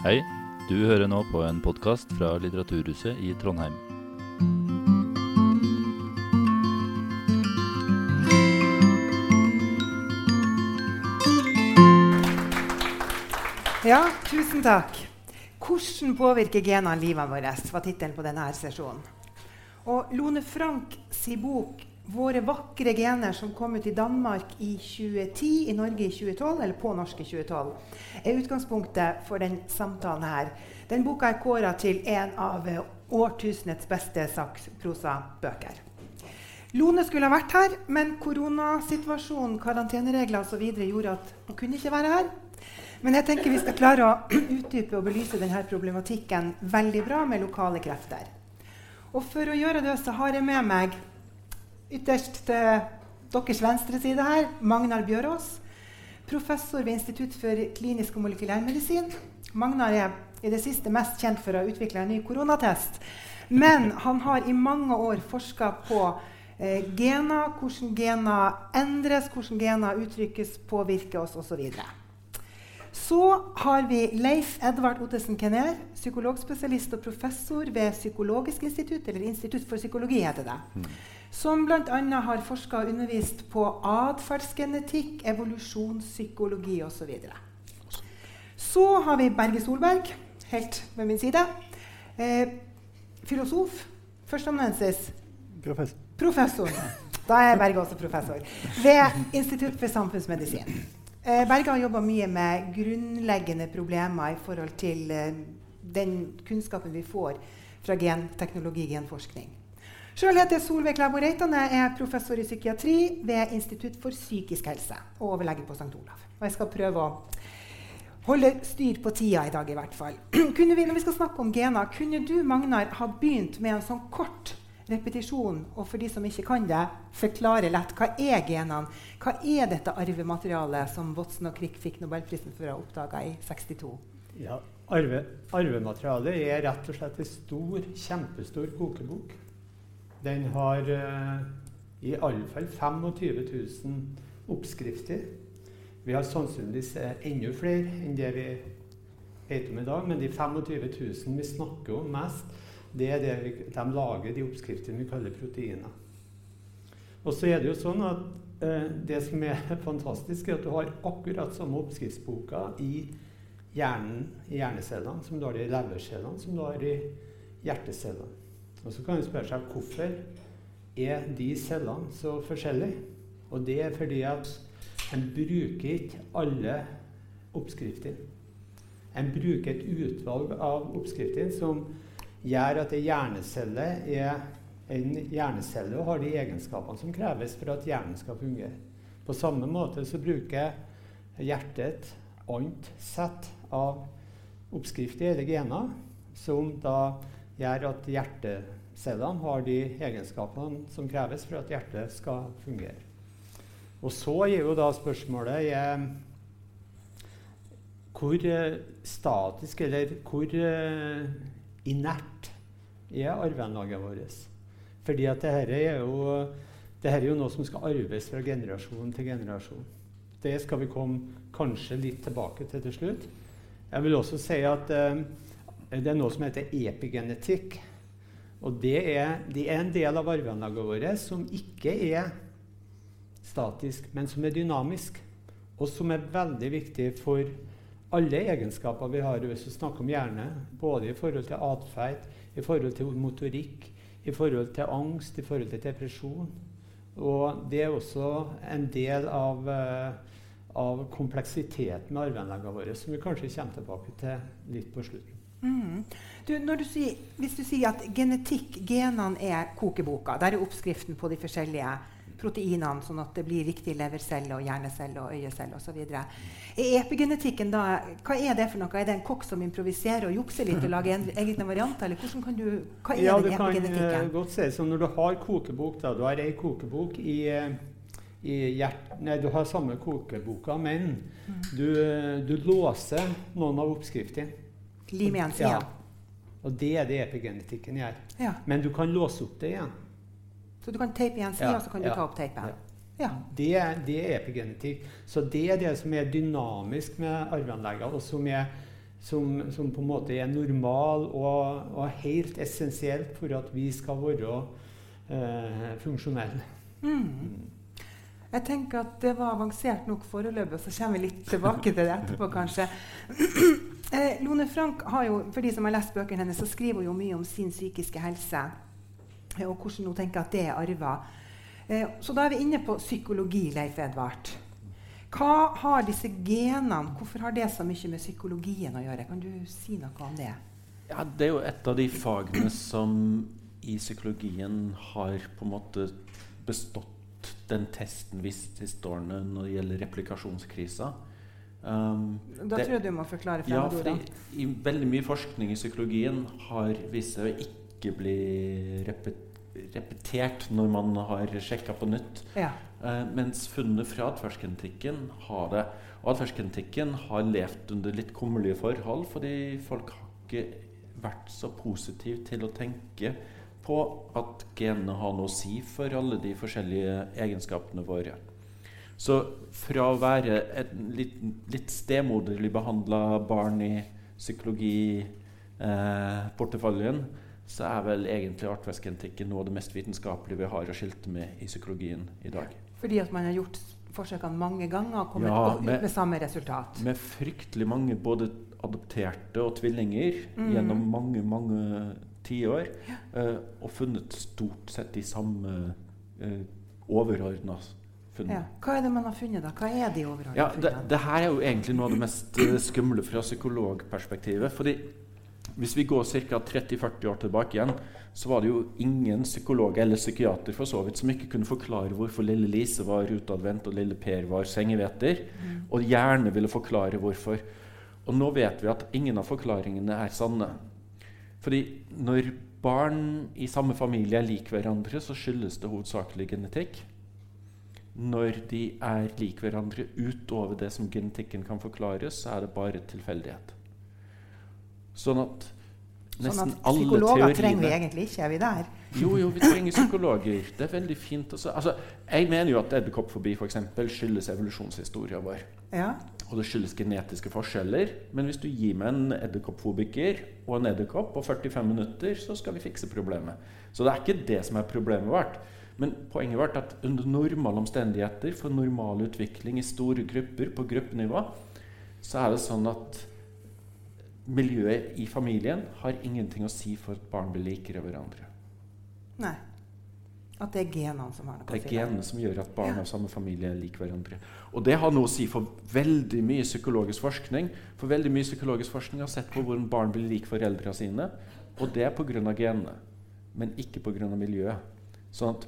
Hei, du hører nå på en podkast fra Litteraturhuset i Trondheim. Ja, tusen takk. Hvordan påvirker genene livene våre? var tittelen på denne sesjonen. Og Lone Frank sin bok 'Våre vakre gener', som kom ut i Danmark i 2010, i Norge i 2012, eller på norsk i 2012, er utgangspunktet for den samtalen her. Den boka er kåra til en av årtusenets beste sakprosabøker. Lone skulle ha vært her, men koronasituasjonen, karanteneregler osv. gjorde at hun kunne ikke være her. Men jeg tenker vi skal klare å utdype og belyse denne problematikken veldig bra med lokale krefter. Og for å gjøre det så har jeg med meg ytterst til deres venstre side her Magnar Bjørås, professor ved Institutt for klinisk og molekylærmedisin. Magnar er i det siste mest kjent for å ha utvikla en ny koronatest. Men han har i mange år forska på eh, gener, hvordan gener endres, hvordan gener uttrykkes, påvirker oss osv. Så har vi Leif Edvard Ottesen Kenner, psykologspesialist og professor ved Psykologisk institutt, eller Institutt for psykologi, heter det. Som bl.a. har forska og undervist på atferdsgenetikk, evolusjonspsykologi osv. Så, så har vi Berge Solberg, helt ved min side. Eh, filosof. Førsteamanuensis. Professor. Professor. Da er Berge også professor. Ved Institutt for samfunnsmedisin. Eh, Berge har jobba mye med grunnleggende problemer i forhold til eh, den kunnskapen vi får fra genteknologi og genforskning. Sjøl heter jeg Solveig Klæbo Reitan. Jeg er professor i psykiatri ved Institutt for psykisk helse og overlege på St. Olav. Og jeg skal prøve å holde styr på tida i dag, i hvert fall. Kunne vi, når vi skal snakke om gener, kunne du, Magnar, ha begynt med en sånn kort repetisjon, og for de som ikke kan det, forklare lett hva er genene? Hva er dette arvematerialet som Watson og Crick fikk Nobelprisen for å ha oppdaga i 62? Ja, arve, Arvematerialet er rett og slett en stor, kjempestor kokebok. Den har uh, i alle fall 25 000 oppskrifter. Vi har sannsynligvis uh, enda flere enn det vi vet om i dag, men de 25 000 vi snakker om mest, det er det vi, de lager de oppskriftene vi kaller proteiner. Og så er det jo sånn at eh, det som er fantastisk, er at du har akkurat samme oppskriftsboka i hjernen, i hjernecellene som du har i levercellene, som du har i hjertecellene. Og så kan man spørre seg hvorfor er de cellene så forskjellige? Og det er fordi at en bruker ikke alle oppskriftene. En bruker et utvalg av oppskriftene som gjør at en hjernecelle er en hjernecelle og har de egenskapene som kreves for at hjernen skal fungere. På samme måte så bruker hjertet et annet sett av oppskrifter eller gener som da gjør at hjertecellene har de egenskapene som kreves for at hjertet skal fungere. Og så gir jo da spørsmålet er, hvor statisk eller hvor inert er arveanlaget vårt. Fordi at dette er, jo, er jo noe som skal arves fra generasjon til generasjon. Det skal vi komme kanskje litt tilbake til til slutt. Jeg vil også si at uh, det er noe som heter epigenetikk. Og det er, det er en del av arveanlaget vårt som ikke er statisk, men som er dynamisk. Og som er veldig viktig for alle egenskaper vi har hvis vi snakker om hjerne, både i forhold til atferd, i forhold til motorikk, i forhold til angst, i forhold til depresjon. Og det er også en del av, uh, av kompleksiteten med arveanleggene våre, som vi kanskje kommer tilbake til litt på slutten. Mm. Du, du sier, hvis du sier at genetikk, genene, er kokeboka, der er oppskriften på de forskjellige proteinene, sånn at det blir riktig levercelle og hjernecelle og øyecelle osv. Er epigenetikken da, Hva er det for noe? Er det en kokk som improviserer og jukser litt og lager egne varianter? Eller hvordan kan du, hva er ja, den epigenetikken? Ja, du kan uh, godt se, så Når du har kokebok, da, du har ei kokebok i, uh, i hjert, nei, du har samme kokeboka, men mm. du, du, låser noen av oppskriftene. Lim sida. Ja. Og det er det epigenetikken gjør. Ja. Men du kan låse opp det igjen. Så du kan teipe igjen sida, ja, så kan du ta opp teipen? Ja. Det, det, er epigenetikk. Så det er det som er dynamisk med arveanleggene, og som er som, som, på en måte er normal og, og, helt essensielt for at vi skal være eh, funksjonelle. Mm. Jeg tenker at det var avansert nok foreløpig, så kommer vi litt tilbake til det etterpå, kanskje. Eh, Lone Frank har jo, for de som har lest bøkene hennes, så skriver hun jo mye om sin psykiske helse. Eh, og hvordan hun tenker at det er arva. Eh, så da er vi inne på psykologi, Leif Edvard. Hva har disse genene Hvorfor har det så mye med psykologien å gjøre? Kan du si noe om det? Ja, Det er jo et av de fagene som i psykologien har på en måte bestått den testen visst siste årene når det gjelder replikasjonskrisa. Um, da det, tror jeg du må forklare Ja, for i, veldig mye forskning i psykologien har vist seg å ikke bli repet, repetert når man har sjekka på nytt. Ja. Uh, mens funnene fra atferdsgenetikken har det. Og atferdsgenetikken har levd under litt kummerlige forhold fordi folk har ikke vært så positive til å tenke på at genene har noe å si for alle de forskjellige egenskapene våre. Så fra å være et litt, litt stemoderlig behandla barn i psykologiporteføljen, eh, så er vel egentlig artverksgenetikken noe av det mest vitenskapelige vi har å skilte med i psykologien i dag. Fordi at man har gjort forsøkene mange ganger og kommet ja, med, ut med samme resultat? Med fryktelig mange både adopterte og tvillinger mm. gjennom mange, mange tiår. Ja. Eh, og funnet stort sett de samme eh, overordna funnet. Ja. Hva er det man har funnet, da? Hva er de overordnede ja, det, det, her er jo egentlig noe av det mest uh, skumle fra psykologperspektivet. fordi hvis vi går ca. 30-40 år tilbake igjen, så var det jo ingen psykolog eller psykiater for så vidt som ikke kunne forklare hvorfor lille Lise var utadvendt og lille Per var sengeveter, mm. og gjerne ville forklare hvorfor. Og nå vet vi at ingen av forklaringene er sanne. Fordi når barn i samme familie er lik hverandre, så skyldes det hovedsakelig genetikk når de er lik hverandre utover det som genetikken kan forklare, så er det bare tilfeldighet. Sånn at nesten sånn at alle Psykologer trenger vi egentlig ikke, er vi der? Jo, jo, vi trenger psykologer. Det er veldig fint. Også. Altså, jeg mener jo at edderkoppfobi skyldes evolusjonshistorien vår. Ja. Og det skyldes genetiske forskjeller. Men hvis du gir meg en edderkoppfobiker og en edderkopp på 45 minutter, så skal vi fikse problemet. Så det er ikke det som er problemet vårt. Men poenget vårt er at under normale omstendigheter, for normal utvikling i store grupper på gruppenivå, så er det sånn at miljøet i familien har ingenting å si for at barn blir likere hverandre. Nei. At det er genene som har noe å si? Det er genene som gjør at barn av samme familie er lik hverandre. Og det har noe å si for veldig mye psykologisk forskning. For veldig mye psykologisk forskning har sett på hvordan barn blir lik foreldrene sine. Og det er pga. genene, men ikke pga. miljøet. Sånn at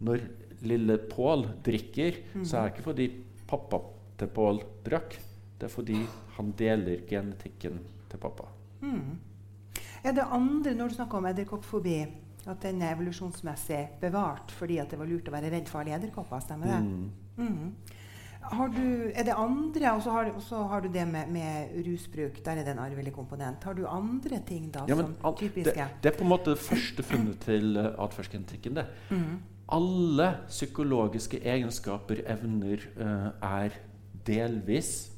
når lille Pål drikker, mm. så er det ikke fordi pappa til Pål drakk. Det er fordi han deler genetikken til pappa. Mm. Er det andre, når du snakker om edderkoppfobi, at den er evolusjonsmessig bevart fordi det var lurt å være redd farlige edderkopper? Stemmer det? Mm. mm. Du, er det andre, og så har, så har du det med, med, rusbruk. Der er det en arvelig komponent. Har du andre ting da ja, som al, typiske? Det, det, er på en måte det første funnet til uh, atferdsgenetikken. Mm alle psykologiske egenskaper, evner, uh, er delvis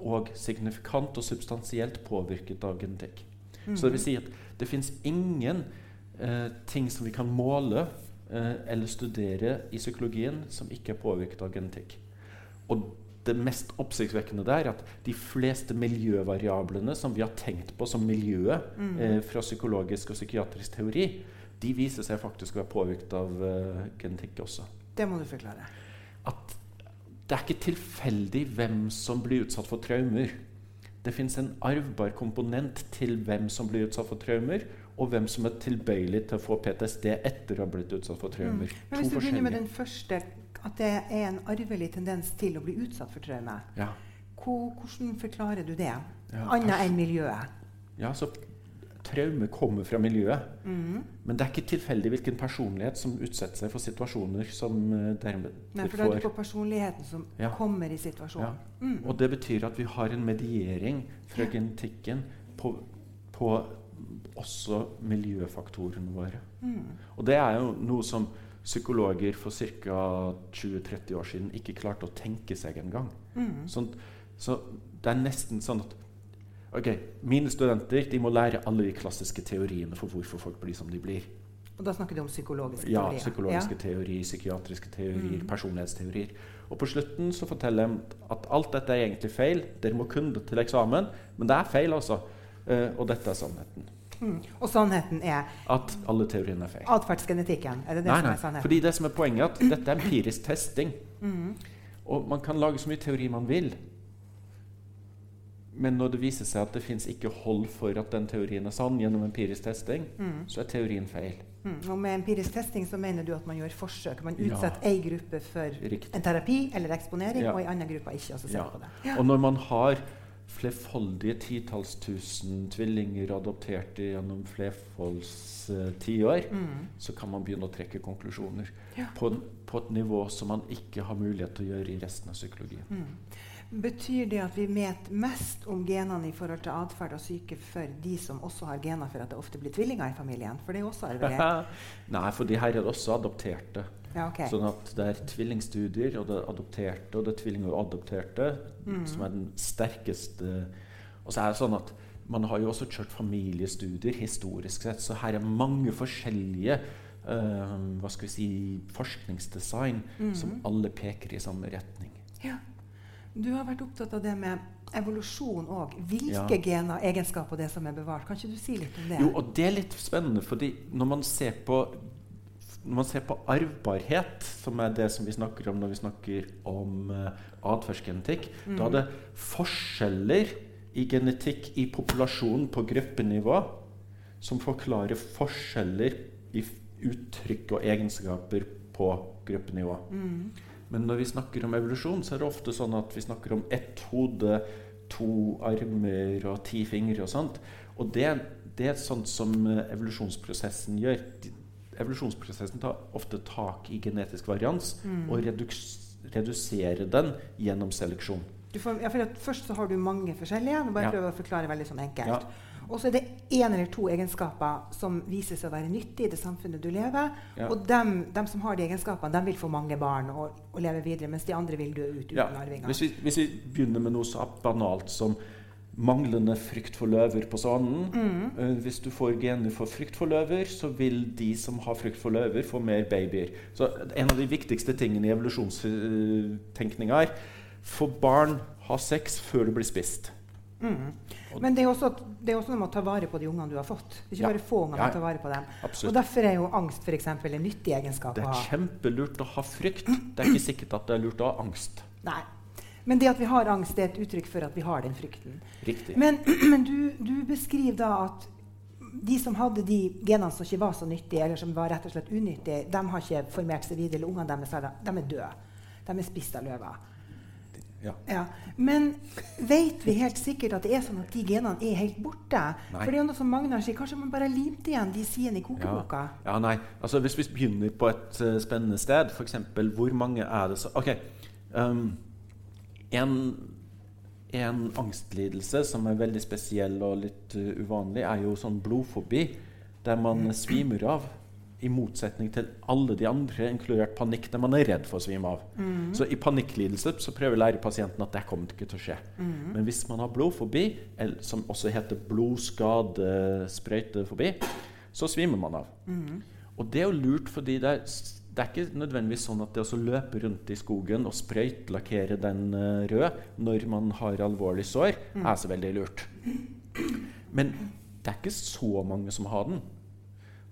og signifikant og substansielt påvirket av genetikk. Mm. Så det vil si at det fins ingen eh, ting som vi kan måle eh, eller studere i psykologien som ikke er påvirket av genetikk. Og det mest oppsiktsvekkende der er at de fleste miljøvariablene som vi har tenkt på som miljøet mm. fra psykologisk og psykiatrisk teori, de viser seg faktisk å være påvirket av uh, genetikk også. Det må du forklare. At det er ikke tilfeldig hvem som blir utsatt for traumer. Det fins en arvbar komponent til hvem som blir utsatt for traumer, og hvem som er tilbøyelig til å få PTSD etter å ha blitt utsatt for traumer. Mm. Men Hvis du begynner med den første, at det er en arvelig tendens til å bli utsatt for traume, ja. hvordan forklarer du det? Ja, Annet enn miljøet? Ja, så traume kommer fra miljøet. Mm. Men det er ikke tilfeldig hvilken personlighet som utsetter seg for situasjoner som uh, dermed Nei, for da er det på personligheten som ja. kommer i situasjonen. Ja. Mm. Og det betyr at vi har en mediering fra ja. genetikken på, på, også miljøfaktorene våre. Mm. Og det er jo noe som psykologer for ca. 20-30 år siden ikke klarte å tenke seg engang. Mm. Sånn, så det er nesten sånn at Ok, Mine studenter de må lære alle de klassiske teoriene for hvorfor folk blir som de blir. Og da snakker du om psykologiske Ja, teorier? psykologiske teorier, psykiatriske teorier, personlighetsteorier. Og på slutten så forteller de at alt dette er egentlig feil. Dere må kunne det til eksamen, men det er feil, altså. Uh, og dette er sannheten. Mm. Og sannheten er At alle teoriene er feil. atferdsgenetikken? Er det det Nei, som er sannheten? nei, fordi det som er poenget er at dette er empirisk testing. Mm. Og man kan lage så mye teori man vil. Men når det viser seg at det fins ikke hold for at den teorien er sann gjennom empirisk testing, Mm. så er teorien feil. Mm. Og med empirisk testing så mener du at man gjør forsøk. Man Ja. utsetter ei gruppe for Riktig. en terapi eller eksponering, Ja. og ei anna gruppe ikke. Altså så Ja. på det. Og når man har flerfoldige titalls tusen tvillinger adopterte gjennom flerfolds uh, tiår, Mm. så kan man begynne å trekke konklusjoner Ja. på, på et nivå som man ikke har mulighet til å gjøre i resten av psykologien. Betyr det at vi vet mest om genene i forhold til atferd og syke for de som også har gener for at det ofte blir tvillinger i familien? For det er jo også arvelig. Nei, for de her er også adopterte. Ja, okay. Sånn at det er tvillingstudier, og det er adopterte, og det er tvillinger og adopterte, Mm. som er den sterkeste Og så er det sånn at man har jo også kjørt familiestudier historisk sett, så her er mange forskjellige uh, hva skal vi si, forskningsdesign Mm. som alle peker i samme retning. Ja. Du har vært opptatt av det med evolusjon òg. Hvilke Ja. gener, egenskaper, det som er bevart? Kan ikke du si litt om det? Jo, og det er litt spennende, fordi når man ser på når man ser på arvbarhet, som er det som vi snakker om når vi snakker om uh, atferdsgenetikk, da er det forskjeller i genetikk i populasjonen på gruppenivå som forklarer forskjeller i uttrykk og egenskaper på gruppenivå. Mm. Men når vi snakker om evolusjon, så er det ofte sånn at vi snakker om ett hode, to armer og ti fingre og sånt. Og det, det er sånt som eh, evolusjonsprosessen gjør. Evolusjonsprosessen tar ofte tak i genetisk varians Mm. og redus, reduserer den gjennom seleksjon. Du får, ja, først så har du mange forskjellige. Nå bare Ja. prøver å forklare veldig sånn enkelt. Ja. Og så er det én eller to egenskaper som viser seg å være nyttig i det samfunnet du lever. Ja. Og dem, dem som har de egenskapene, dem vil få mange barn og, og leve videre, mens de andre vil dø ut uten Ja, arvinger. hvis, vi, hvis vi begynner med noe så banalt som manglende frykt for løver på svanen Mm. eh, Hvis du får gener for frykt for løver, så vil de som har frykt for løver, få mer babyer. Så En av de viktigste tingene i evolusjonstenkninga er få barn ha sex før du blir spist. Mm. Men det er, også, at- det er også noe med å ta vare på de ungene du har fått. Ikke Ja. bare få unger, Ja. men ta vare på dem. Og Derfor er jo angst for eksempel, en nyttig egenskap Det er kjempelurt å ha frykt. Det er ikke sikkert at det er lurt å ha angst. Nei. Men det at vi har angst, det er et uttrykk for at vi har den frykten. Riktig. Men, men du, du beskriver da at de som hadde de genene som ikke var så nyttige, eller som var rett og slett unyttige, de har ikke formert seg videre. eller Ungene deres er, de er døde. De er spist av løver. Ja. Ja. Men vet vi helt sikkert at det er sånn at de genene er helt borte? Nei. For det er noe som Magnar sier, kanskje man bare har limt igjen de sidene i kokeboka? Ja, nei. Altså, hvis vi begynner på et uh, spennende sted, f.eks. hvor mange er det så Ok. Um, en, en angstlidelse som er veldig spesiell og litt uh, uvanlig, er jo sånn blodfobi, der man svimer av. I motsetning til alle de andre, inkludert panikk, der man er redd for å svime av. Så i panikklidelse så prøver å lære pasienten at det kommer ikke til å skje. Men hvis man har blodfobi, eller, som også heter blodskadesprøytefobi, så svimer man av. Og det er jo lurt, fordi det er, det er ikke nødvendigvis sånn at det å løpe rundt i skogen og sprøytelakkere den eh, rød når man har alvorlig sår, er så veldig lurt. Men det er ikke så mange som har den.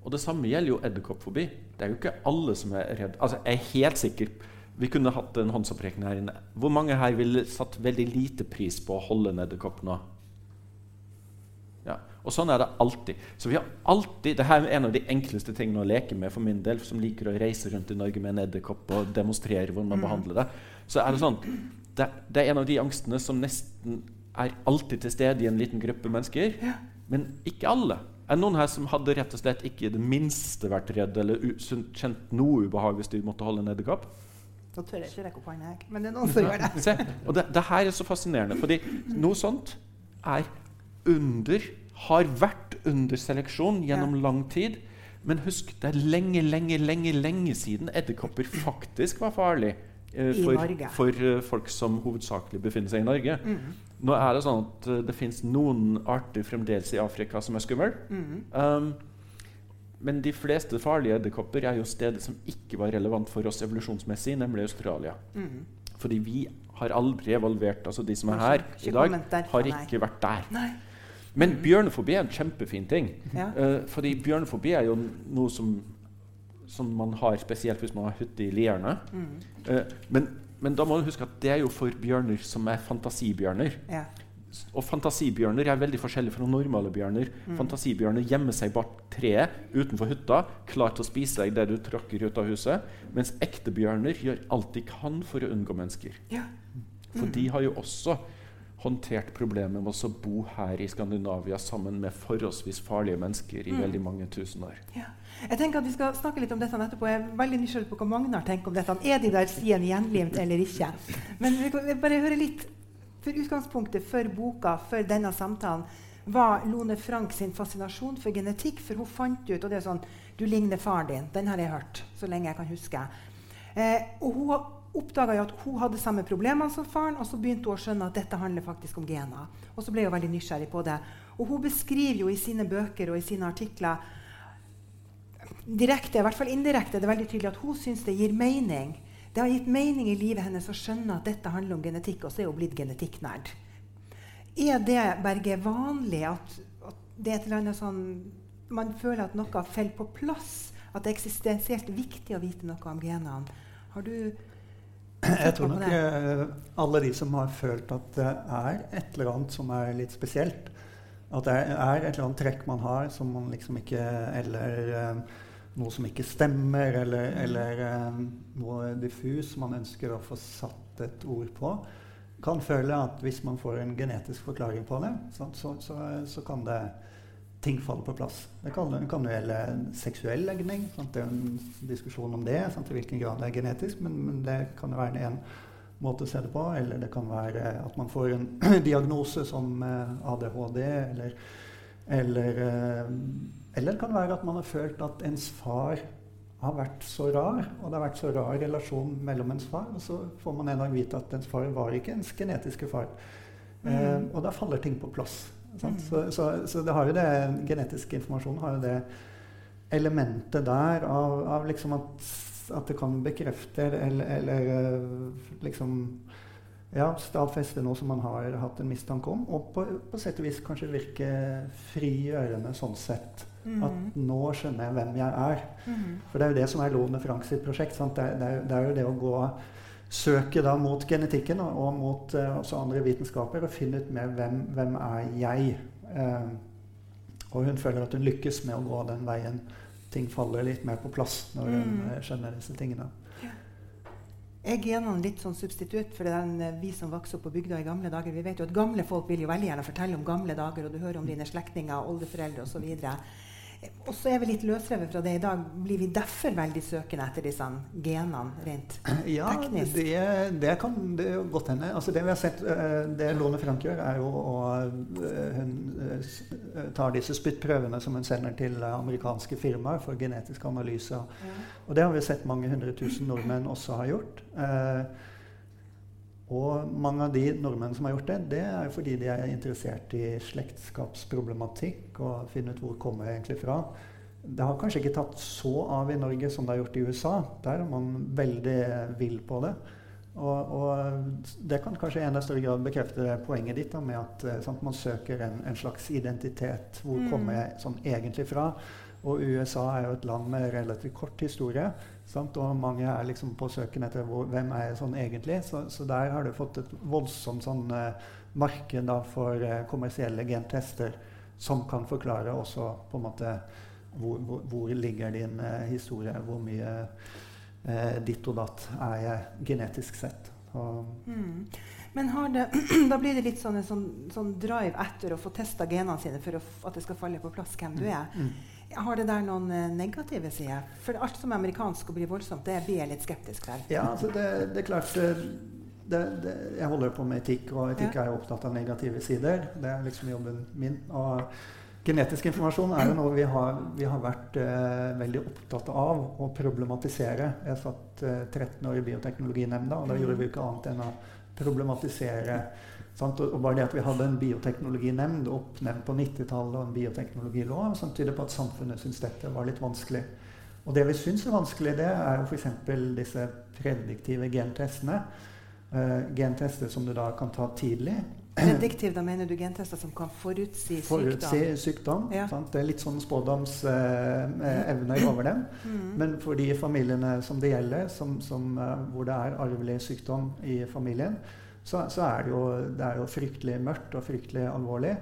Og det samme gjelder jo edderkoppfobi. Det er jo ikke alle som er redd. Altså, jeg er helt sikker Vi kunne hatt en håndsopprekning her inne. Hvor mange her ville satt veldig lite pris på å holde en edderkopp nå? Ja. Og sånn er det alltid. Så vi har alltid, Dette er en av de enkleste tingene å leke med for min del, som liker å reise rundt i Norge med en edderkopp og demonstrere hvordan man behandler det. Så er det sånn det, det er en av de angstene som nesten er alltid til stede i en liten gruppe mennesker. Men ikke alle. Er det noen her som hadde rett og slett ikke i det minste vært redd eller kjent noe ubehag hvis de måtte holde en edderkopp? Da tør jeg ikke rekke opp hånda. Men det er noen som gjør det. Se, og det, det her er så fascinerende, fordi noe sånt er under Har vært under seleksjon gjennom Ja. lang tid. Men husk, det er lenge, lenge, lenge lenge siden edderkopper faktisk var farlig. eh, for, for eh, folk som hovedsakelig befinner seg i Norge. Mm. Nå er det sånn at eh, det fins noen arter fremdeles i Afrika som er skumle. Mm. Um, men de fleste farlige edderkopper er jo steder som ikke var relevant for oss evolusjonsmessig, nemlig Australia. Mm. Fordi vi har aldri evolvert. altså De som er her i dag, har ikke vært der. Nei. Men bjørnefobi er en kjempefin ting. Ja. Eh, fordi bjørnefobi er jo noe som, som man har spesielt hvis man har hytte i lierne. Mm. Eh, men, men da må du huske at det er jo for bjørner som er fantasibjørner. Ja. Og fantasibjørner er veldig forskjellige fra normale bjørner. Fantasibjørner gjemmer seg bak treet utenfor hytta, klar til å spise deg det du tråkker ut av huset. Mens ekte bjørner gjør alt de kan for å unngå mennesker. Ja. For de har jo også håndtert problemet med å bo her i Skandinavia sammen med forholdsvis farlige mennesker i veldig mange tusen år. Ja. Jeg tenker at Vi skal snakke litt om dette etterpå. Jeg er veldig nysgjerrig på hva Magnar tenker om dette. Er de der sidene gjenlimt eller ikke? Men vi kan bare høre litt for utgangspunktet for boka, for denne samtalen, var Lone Frank sin fascinasjon for genetikk. For hun fant ut og det er sånn, Du ligner faren din. Den har jeg hørt så lenge jeg kan huske. Eh, og hun oppdaga at hun hadde samme problemene som faren, og så begynte hun å skjønne at dette handler faktisk om gener. Og så ble hun veldig nysgjerrig på det. Og hun beskriver jo i sine bøker og i sine artikler direkte, i hvert fall indirekte, det er veldig tydelig at hun syns det gir mening. Det har gitt mening i livet hennes å skjønne at dette handler om genetikk, og så er hun blitt genetikknerd. Er det Berge, vanlig at, at det er et eller annet sånn Man føler at noe faller på plass? At det er eksistensielt viktig å vite noe om genene? Har du Jeg tror nok eh, alle de som har følt at det er et eller annet som er litt spesielt, at det er, et eller annet trekk man har som man liksom ikke Eller eh, noe som ikke stemmer, eller, eller eh, noe diffus man ønsker å få satt et ord på, kan føle at hvis man får en genetisk forklaring på det, så, så, så kan det ting faller på plass. Det kan, kan jo gjelde seksuell legning. Sant? Det er en diskusjon om det, sant? i hvilken grad det er genetisk, men, men det kan jo være en måte å se det på. Eller det kan være at man får en diagnose som eh, ADHD, eller, eller, eh, eller det kan være at man har følt at ens far har vært så rar, og det har vært så rar relasjon mellom ens far, og så får man en dag vite at ens far var ikke ens genetiske far. Eh, og da faller ting på plass. Sant? Så, så, så det har jo det, genetisk informasjon har jo det elementet der av, av liksom at, at det kan bekrefte eller, eller eh, liksom ja, stadfeste noe som man har hatt en mistanke om, og på, på sett og vis kanskje virke frigjørende sånn sett. At nå skjønner jeg hvem jeg er. For det er jo det som er Lone Frank sitt prosjekt. Det, er, det, er, det er jo det å gå søke da mot genetikken og, og mot uh, andre vitenskaper og finne ut mer hvem, hvem er jeg. Uh, og hun føler at hun lykkes med å gå den veien. Ting faller litt mer på plass når hun Mm. eh, skjønner disse tingene. Jeg Er genene litt sånn substitutt for den, vi som vokste opp på bygda i gamle dager? Vi vet jo at Gamle folk vil jo veldig gjerne fortelle om gamle dager, og du hører om dine slektninger, oldeforeldre osv. Og så er vi litt løsrevet fra det i dag. Blir vi derfor veldig søkende etter disse genene rent Ja, teknisk? det, det kan det godt hende. Altså det vi har sett, eh, det Lone Frank gjør, er jo å eh, Hun eh, tar disse spyttprøvene som hun sender til amerikanske firmaer for genetisk analyse. Og det har vi sett mange hundre tusen nordmenn også har gjort. Eh, og mange av de nordmenn som har gjort det, det er jo fordi de er interessert i slektskapsproblematikk og finne ut hvor kommer jeg egentlig fra. Det har kanskje ikke tatt så av i Norge som det har gjort i USA. Der er man veldig vill på det. Og, og det kan kanskje i enda større grad bekrefte poenget ditt da, med at eh, sant, man søker en, en slags identitet. Hvor Mm. kommer jeg sånn egentlig fra? Og USA er jo et land med relativt kort historie. Sant? Og mange er liksom på søken etter hvor, hvem er jeg sånn egentlig. Så, så der har du fått et voldsomt sånn, eh, marked da, for eh, kommersielle gentester som kan forklare også på en måte hvor, hvor, hvor ligger din eh, historie, hvor mye eh, ditt og datt er jeg genetisk sett. Mm. Men har det, da blir det litt sånn, sånn, sånn drive etter å få testa genene sine for å at det skal falle på plass hvem du er. mm. Har det der noen eh, negative sider? For alt som er amerikansk og blir voldsomt, det blir jeg litt skeptisk til. Ja, altså det, det er klart det, det, Jeg holder på med etikk, og etikk Ja. er jo opptatt av negative sider. Det er liksom jobben min. Og Genetisk informasjon er jo noe vi har, vi har vært eh, veldig opptatt av å problematisere. Jeg satt eh, 13 år i Bioteknologinemnda, og da gjorde vi jo ikke annet enn å problematisere. Sant? Og, bare det at vi hadde en bioteknologinemnd oppnevnt på 90-tallet og en bioteknologilov, som tyder på at samfunnet syntes dette var litt vanskelig. Og det vi syns er vanskelig, det er jo f.eks. disse prediktive gentestene. Uh, gentester som du da kan ta tidlig, Prediktiv, da mener du gentester som kan forutsi sykdom? Forutsi sykdom. Ja. Det er litt sånn spådomsevner uh, over dem. Mm. Men for de familiene som det gjelder, som, som, uh, hvor det er arvelig sykdom i familien, så, så er det, jo, det er jo fryktelig mørkt og fryktelig alvorlig.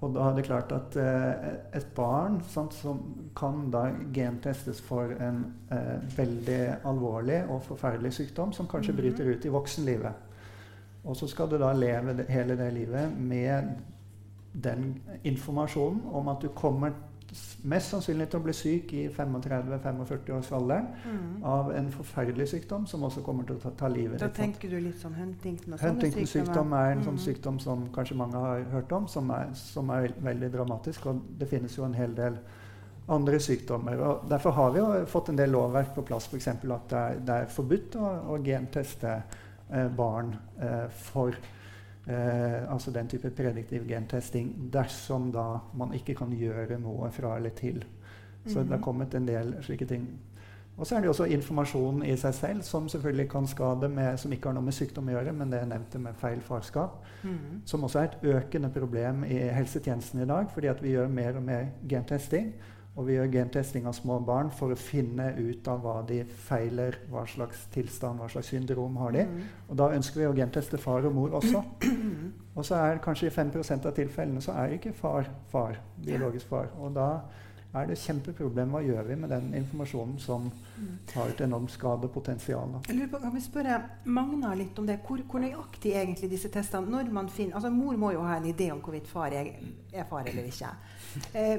Og da er det klart at eh, et barn sant, som kan da gentestes for en eh, veldig alvorlig og forferdelig sykdom, som kanskje mm. bryter ut i voksenlivet og så skal du da leve det, hele det livet med den informasjonen om at du kommer mest sannsynlig til å bli syk i 35-45-årsalderen mm. av en forferdelig sykdom som også kommer til å ta, ta livet ditt. Da tenker du litt sånn Huntington og Huntington sykdom er en sånn mm. sånn sykdom som kanskje mange har hørt om, som er, som er, veldig dramatisk. Og det finnes jo en hel del andre sykdommer. og Derfor har vi jo fått en del lovverk på plass, f.eks. at det er, det er forbudt å, å genteste Eh, barn eh, for eh, altså den type prediktiv gentesting dersom da man ikke kan gjøre noe fra eller til. Så mm -hmm. det har mhm. kommet en del slike ting. Og så er det også informasjon i seg selv som selvfølgelig kan skade, med, som ikke har noe med sykdom å gjøre, men det jeg nevnte med feil farskap. Mm. Som også er et økende problem i helsetjenesten i dag, fordi at vi gjør mer og mer gentesting. Og vi gjør gentesting av små barn for å finne ut av hva de feiler, hva slags tilstand, hva slags syndrom har de. Mm. Og da ønsker vi å genteste far og mor også. Og så er kanskje i 5 av tilfellene så er ikke far far, biologisk far. Og da er det et kjempeproblem. Hva gjør vi med den informasjonen som har et enormt skadepotensial? Jeg lurer på, kan vi spørre Magna litt om det? Hvor, hvor nøyaktig egentlig disse testene når man finner, altså Mor må jo ha en idé om hvorvidt far er, er far eller ikke. Eh,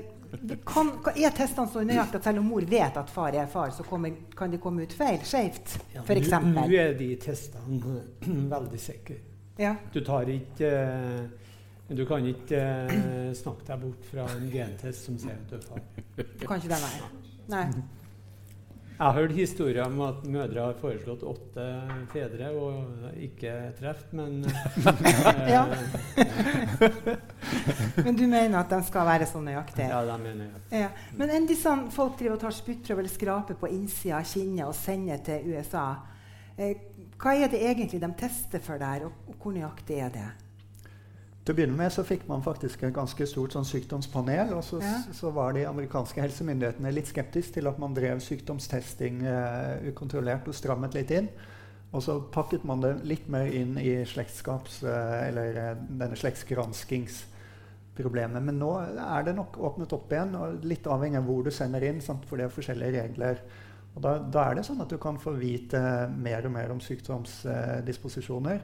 kan, er testene så nøyaktige at selv om mor vet at far er far, så kommer, kan de komme ut feil? Skjevt, ja, Nå er de testene veldig sikre. Ja. Du tar ikke uh, Du kan ikke eh, snakke deg bort fra en gentest som sier at du er far. Du kan ikke det, være. nei. Jeg har hørt historier om at mødre har foreslått åtte fedre og ikke truffet, men Ja. men du mener at de skal være så nøyaktige? Ja, de mener jeg. Ja. Men enn disse folk driver og tar spyttprøve eller skraper på innsida av kinnet og sender til USA, eh, hva er det egentlig de tester for der, og, og hvor nøyaktig er det? Til å begynne med så fikk man faktisk et ganske stort sånn sykdomspanel. Og så, ja. så, var de amerikanske helsemyndighetene litt skeptiske til at man drev sykdomstesting uh, ukontrollert og strammet litt inn. Og så pakket man det litt mer inn i slektskaps, uh, eller uh, denne slektsgranskingsproblemet. Men nå er det nok åpnet opp igjen, og litt avhengig av hvor du sender inn. Sant? For det er forskjellige regler. Og da, da, er det sånn at du kan få vite mer og mer om sykdomsdisposisjoner.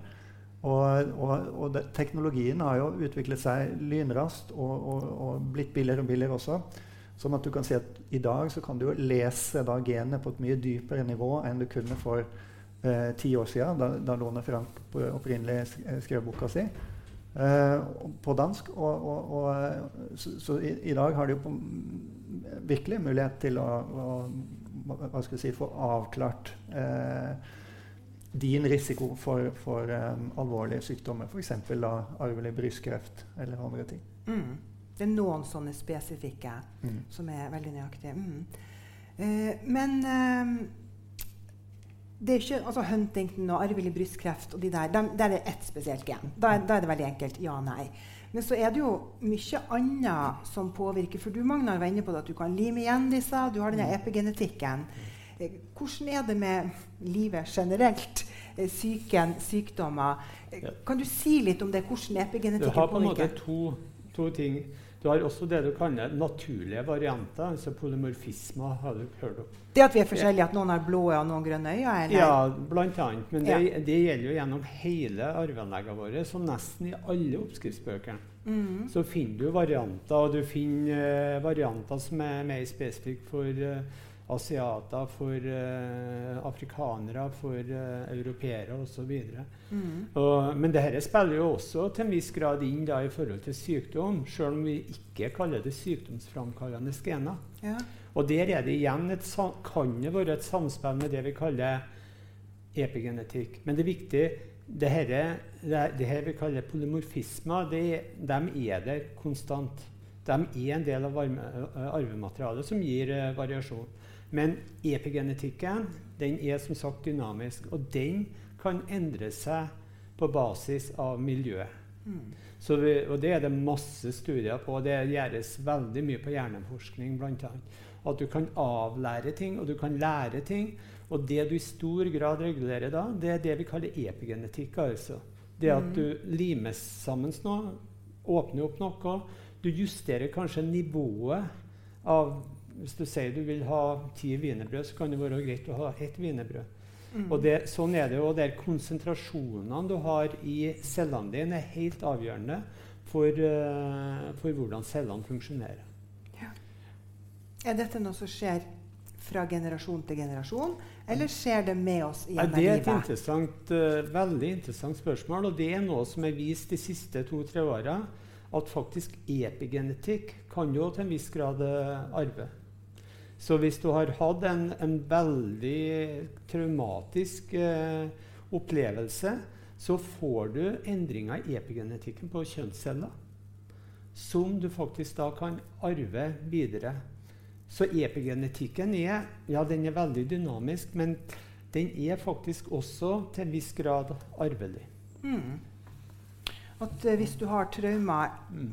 Og, og, og det, teknologien har jo utviklet seg lynraskt og, og, blitt billigere og billigere også. Sånn at du kan si at i dag så kan du jo lese da genet på et mye dypere nivå enn du kunne for eh, ti år siden, da, da Lone Frank opprinnelig eh, skrev boka si. Eh, på dansk. Og, så, så i, i, dag har de jo virkelig mulighet til å, å si, få avklart eh, din risiko for, for um, alvorlige sykdommer, f.eks. arvelig brystkreft eller andre ting. Mm. Det er noen sånne spesifikke mm. som er veldig nøyaktige. Mm. Uh, men uh, det er ikke, altså Huntington og arvelig brystkreft og de der, der, der er det ett spesielt gen. Da, da, er det veldig enkelt ja nei. Men så er det jo mye annet som påvirker. For du Magnar, var inne på det at du kan lime igjen disse. Du har denne mm. epigenetikken. Eh, hvordan er det med livet generelt? Eh, sykdommer. Eh, kan du si litt om det? Hvordan epigenetikken påvirker? Du har på en måte to, to, ting. Du har også det du kaller naturlige varianter. altså Polymorfisme. har du hørt om. Det at vi er forskjellige, at noen har blå og noen grønne øyne? Eller? Ja, blant annet. Men det, ja. det, gjelder jo gjennom hele arveanleggene våre. Så nesten i alle oppskriftsbøkene mm. så finner du varianter. Og du finner uh, varianter som er mer spesifikke for uh, asiater, for uh, afrikanere, for uh, europeere osv. Mm. Men dette spiller jo også til en viss grad inn da, i forhold til sykdom, selv om vi ikke kaller det sykdomsframkallende gener. Ja. Og der er det igjen et, kan det være et samspill med det vi kaller epigenetikk. Men det er viktig det her, det, det her vi kaller polymorfismer, de er der konstant. De er en del av arvematerialet som gir uh, variasjon. Men epigenetikken den er som sagt dynamisk, og den kan endre seg på basis av miljøet. Mm. Vi, og det er det masse studier på. Det gjøres veldig mye på hjerneforskning bl.a. At du kan avlære ting, og du kan lære ting. Og det du i stor grad regulerer da, det er det vi kaller epigenetikk. altså. Det at mm. du limer sammen noe, åpner opp noe. Du justerer kanskje nivået av Hvis du sier du vil ha ti wienerbrød, så kan det være greit å ha ett wienerbrød. Mm. Og det, sånn er det jo. Der konsentrasjonene du har i cellene dine, er helt avgjørende for, uh, for hvordan cellene funksjonerer. Ja. Er dette noe som skjer fra generasjon til generasjon, eller skjer det med oss gjennom livet? Det er et interessant, uh, veldig interessant spørsmål, og det er noe som er vist de siste to-tre åra. At faktisk epigenetikk kan jo til en viss grad uh, arve. Så hvis du har hatt en, en veldig traumatisk eh, opplevelse, så får du endringer i epigenetikken på kjønnsceller som du faktisk da kan arve videre. Så epigenetikken er, ja, den er veldig dynamisk, men den er faktisk også til en viss grad arvelig. Mm. At uh, hvis du har traumer mm.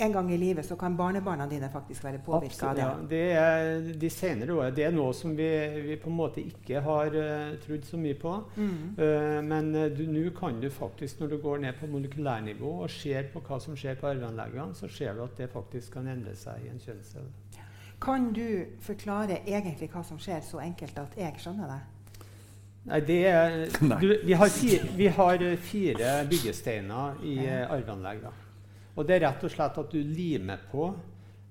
En gang i livet, så kan barnebarna dine faktisk være påvirka av det? Ja, det er, de senere årene, det er noe som vi, vi, på en måte ikke har uh, trodd så mye på. Mm. Uh, men nå kan du faktisk, når du går ned på molekylærnivå og ser på hva som skjer på arveanleggene, så ser du at det faktisk kan endre seg i en kjønnscelle. Kan du forklare egentlig hva som skjer, så enkelt at jeg skjønner det? Nei, det er, du, vi, har fire, vi, har fire, byggesteiner i arveanlegg. Og det er rett og slett at du limer på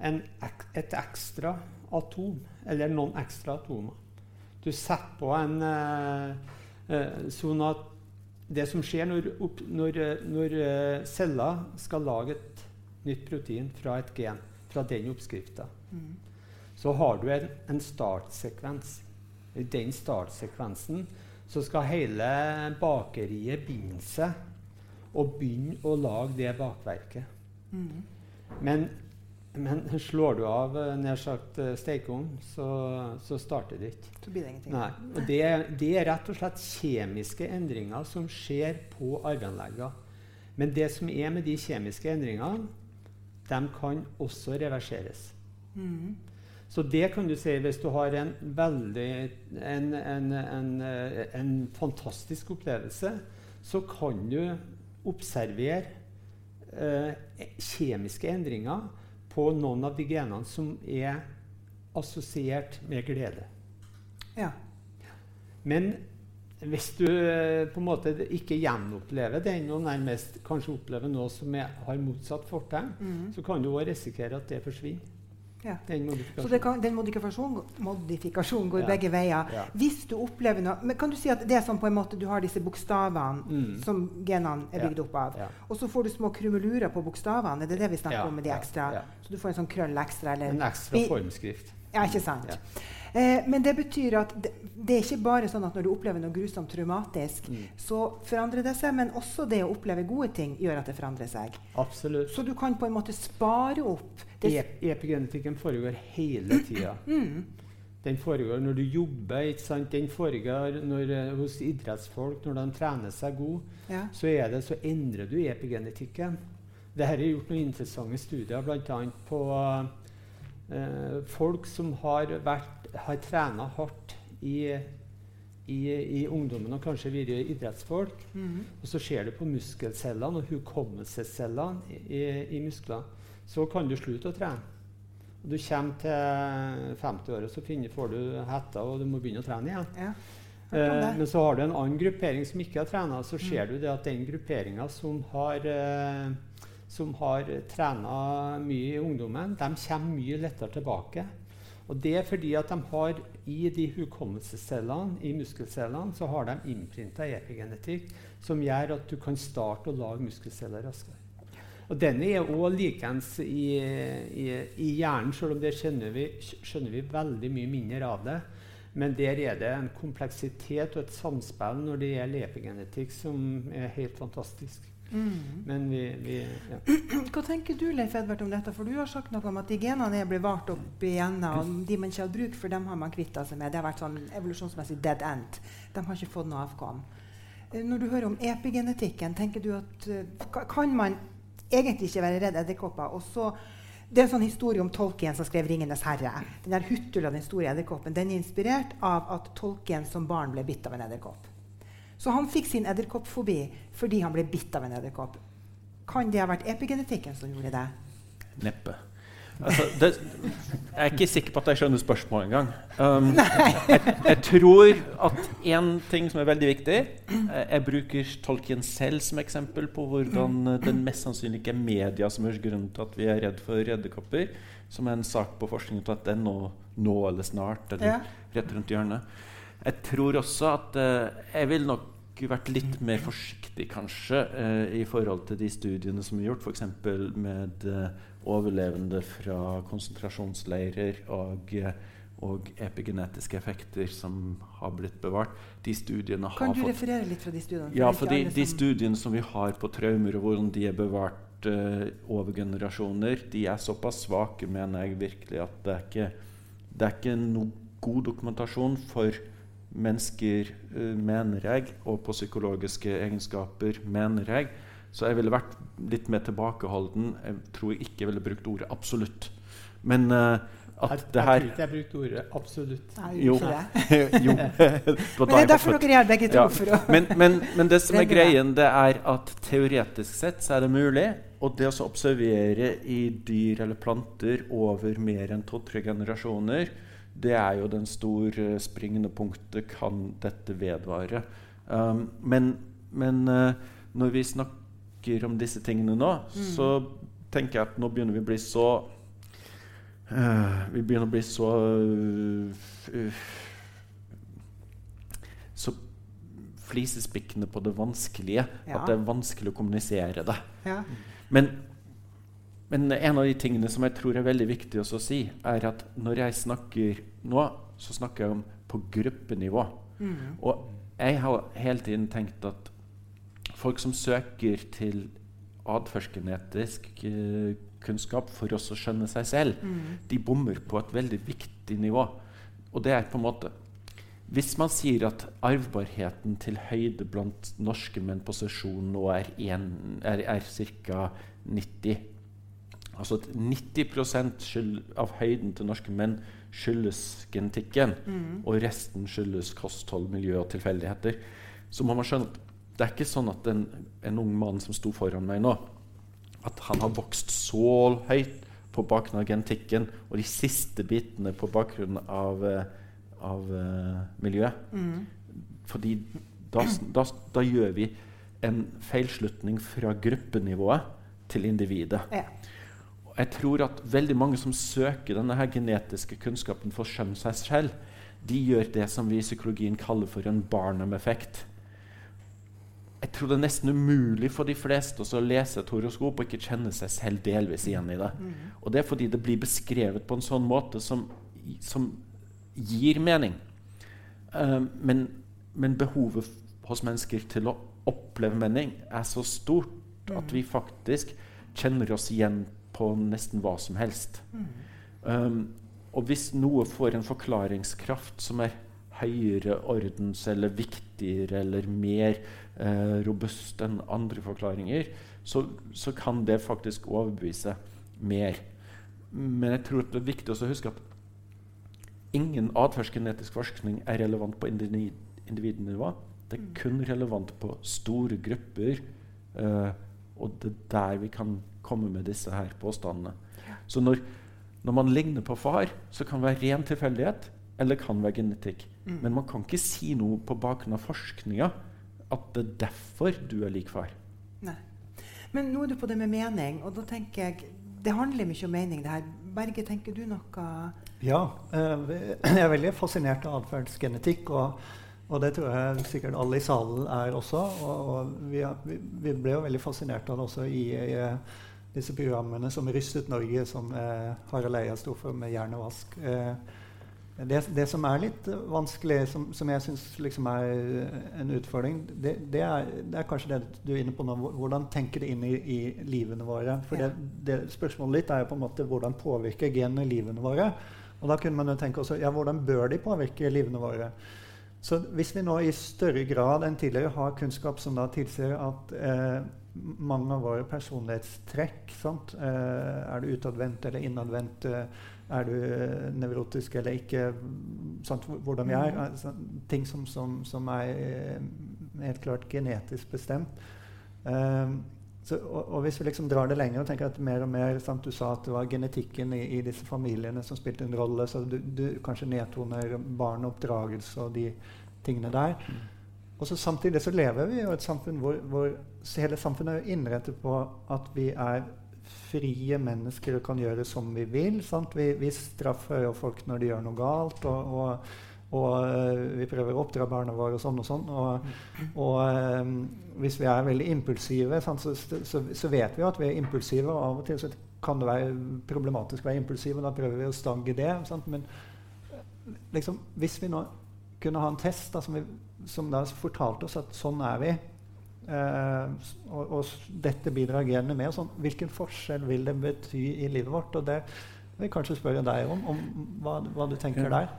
en, et ekstra atom, eller noen ekstra atomer. Du setter på en uh, uh, sånn at det som skjer når, opp, når, når uh, celler skal lage et nytt protein fra et gen, fra den oppskrifta, mm så har du en, en startsekvens. I den startsekvensen så skal hele bakeriet binde seg og begynne å lage det bakverket. Mm. Men, men, slår du av eh, nær sagt eh, stekeovnen, så, så, starter det ikke. Så blir det ingenting. Nei. Og det, det, er rett og slett kjemiske endringer som skjer på arveanleggene. Men det som er med de kjemiske endringene, de kan også reverseres. Mm. Så det kan du si hvis du har en veldig en, en, en, en fantastisk opplevelse, så kan du observere eh, kjemiske endringer på noen av de genene som er assosiert med glede. Ja. Men hvis du eh, på en måte ikke gjenopplever den, og nærmest kanskje opplever noe som er, har motsatt fortegn, mm. så kan du òg risikere at det forsvinner. Ja. Den Så kan, den modifikasjonen, modifikasjonen går ja. begge veier. Ja. Hvis du opplever noe men Kan du si at det er sånn på en måte du har disse bokstavene mm. som genene er bygd opp av, og så får du små krummelurer på bokstavene? Er det det vi snakker om med de ekstra? Så du får en sånn krøll ekstra? Eller, en ekstra formskrift. Ja, ikke sant. Eh, men det betyr at det, det, er ikke bare sånn at når du opplever noe grusomt traumatisk, mm. så forandrer det seg, men også det å oppleve gode ting gjør at det forandrer seg. Absolutt. Så du kan på en måte spare opp det Epigenetikken foregår hele tida. Mm. Den foregår når du jobber, den foregår når, uh, hos idrettsfolk når de trener seg god. Ja. Så, det, så, endrer du epigenetikken. Dette er gjort noen interessante studier, bl.a. på uh, folk som har vært har trena hardt i, i, i, ungdommen og kanskje vært idrettsfolk. Mm. Og så ser du på muskelcellene og hukommelsescellene i, i muskler. Så kan du slutte å trene. Du kommer til 50-året, så finner, får du hetta, og du må begynne å trene igjen. Ja. Eh, men så har du en annen gruppering som ikke har trena. Så ser mm. du det at den grupperinga som har eh, som har trena mye i ungdommen, de kommer mye lettere tilbake. Og det er fordi at de har i de hukommelsescellene, i muskelcellene, så har de innprinta epigenetikk som gjør at du kan starte å lage muskelceller raskere. Og denne er òg likeens i, i, i, hjernen, selv om det skjønner vi, skjønner vi veldig mye mindre av det. Men der er det en kompleksitet og et samspill når det gjelder epigenetikk, som er helt fantastisk. Mm. Men vi, vi ja. Hva tenker du Leif Edvard, om dette? For du har sagt noe om at de genene er bevart opp igjen og de man ikke har bruk for, dem har man kvitta seg med. Det har vært sånn evolusjonsmessig dead end. De har ikke fått noe avkom. Eh, når du hører om epigenetikken, tenker du at uh, kan man egentlig ikke være redd edderkopper. Og så, det er en sånn historie om Tolkien som skrev 'Ringenes herre'. Den der Huttula, den store edderkoppen, den er inspirert av at Tolkien som barn ble bitt av en edderkopp. Så han fikk sin edderkoppfobi fordi han ble bitt av en edderkopp. Kan det ha vært epigenetikken som gjorde det? Neppe. Altså, det, jeg er ikke sikker på at jeg skjønner spørsmålet engang. Um, jeg, jeg, tror at én ting som er veldig viktig Jeg, jeg bruker Tolkien selv som eksempel på hvordan den mest sannsynlig ikke er media som er grunnen til at vi er redd for edderkopper, som er en sak på forskningen til at den nå, nå eller snart, eller ja. rett rundt hjørnet. Jeg tror også at uh, jeg vil nok vært litt mer forsiktig, kanskje, eh, i forhold til de studiene som er gjort, f.eks. med uh, overlevende fra konsentrasjonsleirer og, og, epigenetiske effekter som har blitt bevart. De studiene kan du referere litt fra de studiene? Ja, for de, de, studiene som vi har på traumer, og hvordan de er bevart eh, over generasjoner, de er såpass svake, mener jeg virkelig, at det er ikke, det er ikke noe god dokumentasjon for mennesker, uh, mener jeg, og på psykologiske egenskaper, mener jeg, så jeg ville vært litt mer tilbakeholden. Jeg tror jeg ikke ville brukt ordet 'absolutt'. Men uh, at jeg, det her Jeg tror ikke jeg brukte ordet 'absolutt'. Nei, jo. jo. men det er derfor dere gjør begge to. Ja. Men, men, men, det som er greien, det er at teoretisk sett så er det mulig. Og det å observere i dyr eller planter over mer enn to-tre generasjoner, det er jo den store springende punktet. Kan dette vedvare? Um, men, men uh, når vi snakker om disse tingene nå, mm. så tenker jeg at nå begynner vi å bli så uh, Vi begynner å bli så uh, Så flisespikkende på det vanskelige ja. at det er vanskelig å kommunisere det. Ja. Men, men, en av de tingene som jeg tror er veldig viktig å si, er at når jeg snakker nå, så snakker jeg om på gruppenivå. Mm. Og jeg har hele tiden tenkt at folk som søker til atferdsgenetisk uh, kunnskap for å skjønne seg selv, mm. de bommer på et veldig viktig nivå. Og det er på en måte Hvis man sier at arvbarheten til høyde blant norske menn på sesjon nå er, en, er, er ca. 90 Altså at 90 skyld, av høyden til norske menn skyldes genetikken, mm. og resten skyldes kosthold, miljø og tilfeldigheter, så må man skjønne at det er ikke sånn at en, en ung mann som sto foran meg nå, at han har vokst så høyt på bakgrunn av genetikken og de siste bitene på bakgrunn av, eh, av uh, miljøet. Mm. Fordi da, da, da, gjør vi en feilslutning fra gruppenivået til individet. Ja. Jeg tror at veldig mange som søker denne her genetiske kunnskapen for å skjønne seg selv, de gjør det som vi i psykologien kaller for en Barnum-effekt jeg tror det er nesten umulig for de fleste å lese et horoskop og ikke kjenne seg selv delvis igjen i det. Mm. Og det er fordi det blir beskrevet på en sånn måte som, som gir mening. Uh, men, men, behovet hos mennesker til å oppleve mening er så stort mm. at vi faktisk kjenner oss igjen på nesten hva som helst. Mm. Um, og hvis noe får en forklaringskraft som er høyere ordens eller viktigere eller mer eh, robust enn andre forklaringer, så, så, kan det faktisk overbevise mer. Men jeg tror det er viktig å huske at ingen atferdsgenetisk forskning er relevant på individ, individnivå. Det er kun relevant på store grupper. Eh, og det er der vi kan komme med disse her påstandene. Så når, når man ligner på far, så kan det være ren tilfeldighet eller kan være genetikk. Mm. Men man kan ikke si noe på bakgrunn av forskninga at det er derfor du er lik far. Nei. Men nå er du på det med mening, og da tenker jeg Det handler mye om mening, det her. Berge, tenker du noe Ja. Eh, jeg er veldig fascinert av atferdsgenetikk. Og, og, det tror jeg sikkert alle i salen er også. Og, og vi, vi, vi, ble jo veldig fascinert av det også i, i disse programmene som rystet Norge, som eh, Harald Eia sto for med hjernevask. Eh, det, det, som er litt vanskelig, som, som jeg syns liksom er en utfordring, det, det, er, det, er, kanskje det du er inne på nå. Hvordan tenker det inn i, i livene våre? For ja. Spørsmålet ditt er jo på en måte hvordan påvirker genene livene våre? Og da kunne man jo tenke også, ja, hvordan bør de påvirke livene våre? Så hvis vi nå i større grad enn tidligere har kunnskap som da tilsier at eh, mange av våre personlighetstrekk. Eh, er du utadvendt eller innadvendt? Eh, er du eh, nevrotisk eller ikke? Sant, hvordan vi er. Mm. Altså, ting som, som, som, er helt klart genetisk bestemt. Um, så, og, og, hvis vi liksom drar det lenger og tenker at mer og mer sant, Du sa at det var genetikken i, i disse familiene som spilte en rolle. Så du, du kanskje nedtoner barn og oppdragelse og de tingene der. Og så Samtidig så lever vi i et samfunn hvor, hvor hele samfunnet er innrettet på at vi er frie mennesker og kan gjøre som vi vil. Vi, vi, straffer jo folk når de gjør noe galt. og, og, og uh, vi prøver å oppdra barna våre og sånn og sånn. Og, og um, hvis vi er veldig impulsive, sant, så, så, så, vet vi at vi er impulsive. Og av og til kan det være problematisk å være impulsiv, og da prøver vi å stagge det. Sant? Men liksom, hvis vi nå kunne ha en test da, som vi som da fortalte oss at sånn er vi. Eh, og, og, dette bidrar genene med. Sånn, hvilken forskjell vil det bety i livet vårt? Og det vil jeg kanskje spørre deg om, om hva, hva du tenker ja. der.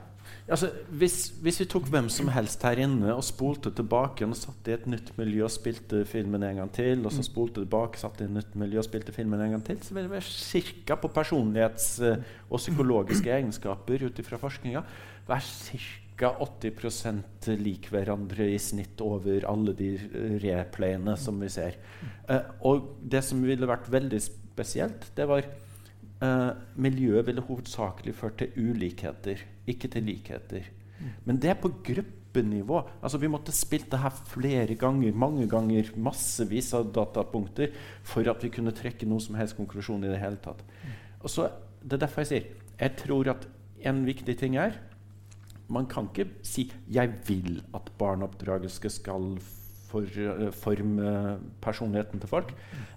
Altså, hvis, hvis, vi tok hvem som helst her inne og spolte tilbake og satte i et nytt miljø og spilte filmen en gang til, og så mm. spolte tilbake satte i et nytt miljø og spilte filmen en gang til, så ville det være ca. på personlighets- eh, og psykologiske egenskaper ut ifra forskninga være ca. 80 lik hverandre i snitt over alle de replayene som vi ser. Uh, og det som ville vært veldig spesielt, det var uh, Miljøet ville hovedsakelig ført til ulikheter, ikke til likheter. Men det er på gruppenivå. Altså Vi måtte spilt det her flere ganger, mange ganger, massevis av datapunkter for at vi kunne trekke noen som helst konklusjon i det hele tatt. Og så, Det er derfor jeg sier jeg tror at en viktig ting er man kan ikke si 'jeg vil at barneoppdragelse skal for, uh, forme personligheten til folk'.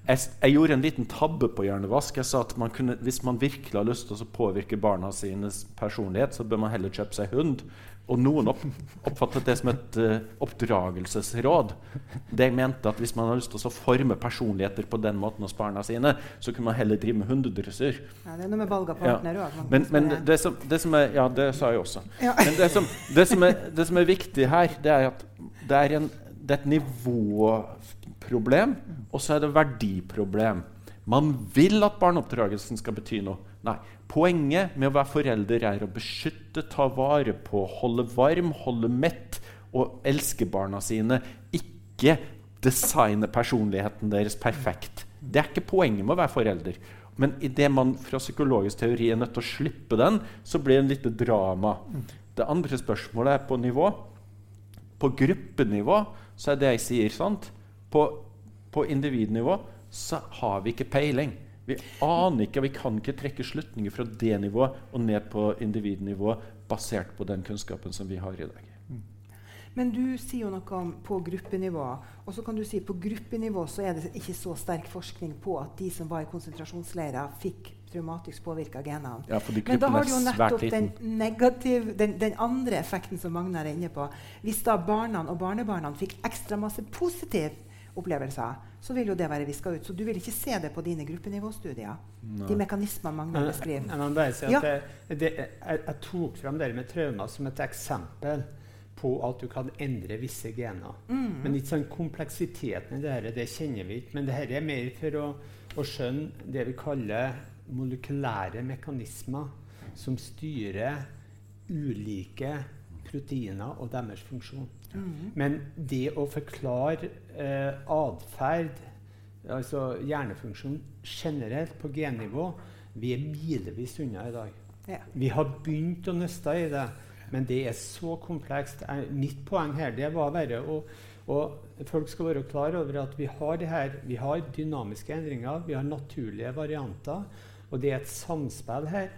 Jeg, jeg, gjorde en liten tabbe på hjernevask. Jeg sa at man kunne, hvis man virkelig har lyst til å påvirke barna sines personlighet, så bør man heller kjøpe seg hund. Og noen opp, oppfattet det som et uh, oppdragelsesråd. Det jeg mente at Hvis man har lyst til å forme personligheter på den måten hos barna sine, så kunne man heller drive med hundedressyr. Ja, det er noe med valg av partner ja. Men, men det, som, det, som, er Ja, det sa jeg også. Ja. Men det som, det, som er, det som, er, viktig her, det er at det er, en, det er et nivåproblem, og så er det verdiproblem. Man vil at barneoppdragelsen skal bety noe. Nei. Poenget med å være forelder er å beskytte, ta vare på, holde varm, holde mett og elske barna sine. Ikke designe personligheten deres perfekt. Det er ikke poenget med å være forelder. Men idet man fra psykologisk teori er nødt til å slippe den, så blir det en lite drama. Det andre spørsmålet er på nivå. På gruppenivå så er det jeg sier, sant. På, på individnivå så har vi ikke peiling. Vi aner ikke, vi kan ikke trekke slutninger fra det nivået og ned på individnivå basert på den kunnskapen som vi har i dag. Mm. Men du sier jo noe om på gruppenivå. Og så kan du si på gruppenivå så er det ikke så sterk forskning på at de som var i konsentrasjonsleirer, fikk traumatisk påvirka genene. Ja, Men da har du jo nettopp den, negativ, den, den, andre effekten som Magnar er inne på. Hvis da barna og barnebarna fikk ekstra masse positiv opplevelser, så vil jo det være viska ut. Så du vil ikke se det på dine gruppenivåstudier? Nei. De mekanismene Magnar beskriver. Jeg, jeg, si ja. det, det, jeg, jeg, tok fram det med traumer som et eksempel på at du kan endre visse gener. Mm. Men ikke sånn kompleksiteten i det her, det kjenner vi ikke. Men det her er mer for å, å skjønne det vi kaller molekylære mekanismer som styrer ulike proteiner og deres funksjon. Mm. Men det å forklare eh, atferd, altså hjernefunksjon generelt på gennivå, vi er milevis unna i dag. Ja. Vi har begynt å nøste i det, men det er så komplekst. Mitt poeng her det var bare å og folk skal være klar over at vi har, her, vi har dynamiske endringer, vi har naturlige varianter. Og det er et samspill her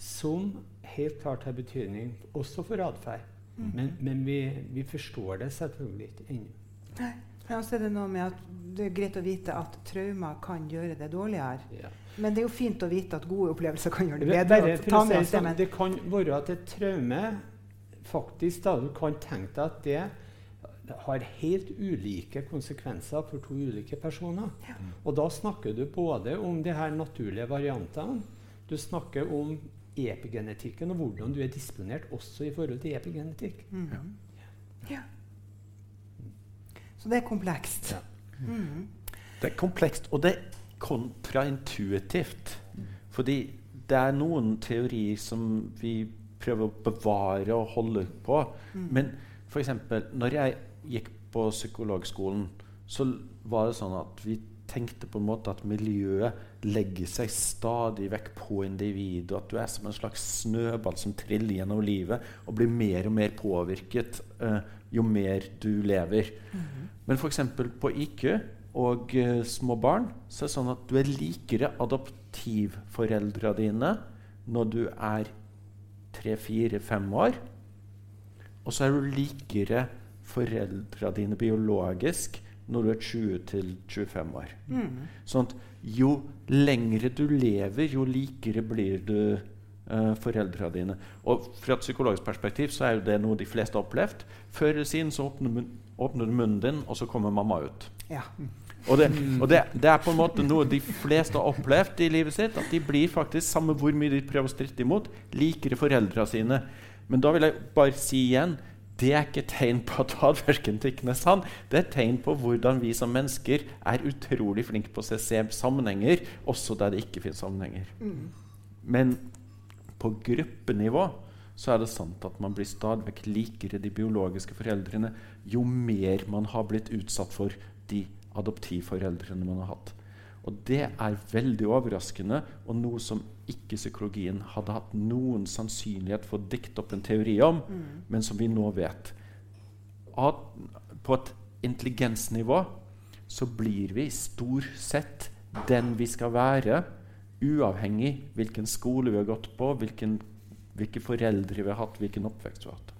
som helt klart har betydning også for atferd. Mm. Men, men vi, vi, forstår det selvfølgelig ikke ennå. Nei. også er det noe med at det er greit å vite at traumer kan gjøre det dårligere. Ja. Men det er jo fint å vite at gode opplevelser kan gjøre det Bare bedre. for ta å si med det oss det, sånn, det kan være at et traume faktisk da du kan tenke deg at det har helt ulike konsekvenser for to ulike personer. Og da snakker du både om de her naturlige variantene, du snakker om epigenetikken og hvordan du er disponert også i forhold til epigenetikk. Mhm. ja. Så det er komplekst. Ja. Mhm. Det er komplekst, og det er kontraintuitivt. Fordi det er noen teorier som vi prøver å bevare og holde på. Mm. Men f.eks. når jeg gikk på psykologskolen, så var det sånn at vi tenkte på en måte at miljøet legger seg stadig vekk på individet, og at du er som en slags snøball som triller gjennom livet og blir mer og mer påvirket eh, jo mer du lever. Mhm. Men f.eks. på IQ og eh, små barn så er det sånn at du er likere adoptivforeldra dine når du er tre, fire, fem år. Og så er du likere foreldra dine biologisk når du er 20-25 år. Mm. Sånn at jo lengre du lever, jo likere blir du uh, foreldra dine. Og fra et psykologisk perspektiv så er jo det noe de fleste har opplevd. Før eller siden så åpner, mun åpner du munnen din, og så kommer mamma ut. Ja. Og, det, og det, det, er på en måte noe de fleste har opplevd i livet sitt. At de blir faktisk, samme hvor mye de prøver å stritte imot, likere foreldra sine. Men da vil jeg bare si igjen det er ikke tegn på at atferdsgenetikken er sann. Det er tegn på hvordan vi som mennesker er utrolig flinke på å se sammenhenger, også der det ikke finnes sammenhenger. Mm. Men på gruppenivå så er det sant at man blir stadig vekk likere de biologiske foreldrene jo mer man har blitt utsatt for de adoptivforeldrene man har hatt. Og det er veldig overraskende, og noe som ikke psykologien hadde hatt noen sannsynlighet for å dikte opp en teori om, men som vi nå vet. At på et intelligensnivå så blir vi stort sett den vi skal være, uavhengig hvilken skole vi har gått på, hvilken, hvilke foreldre vi har hatt, hvilken oppvekst vi har hatt.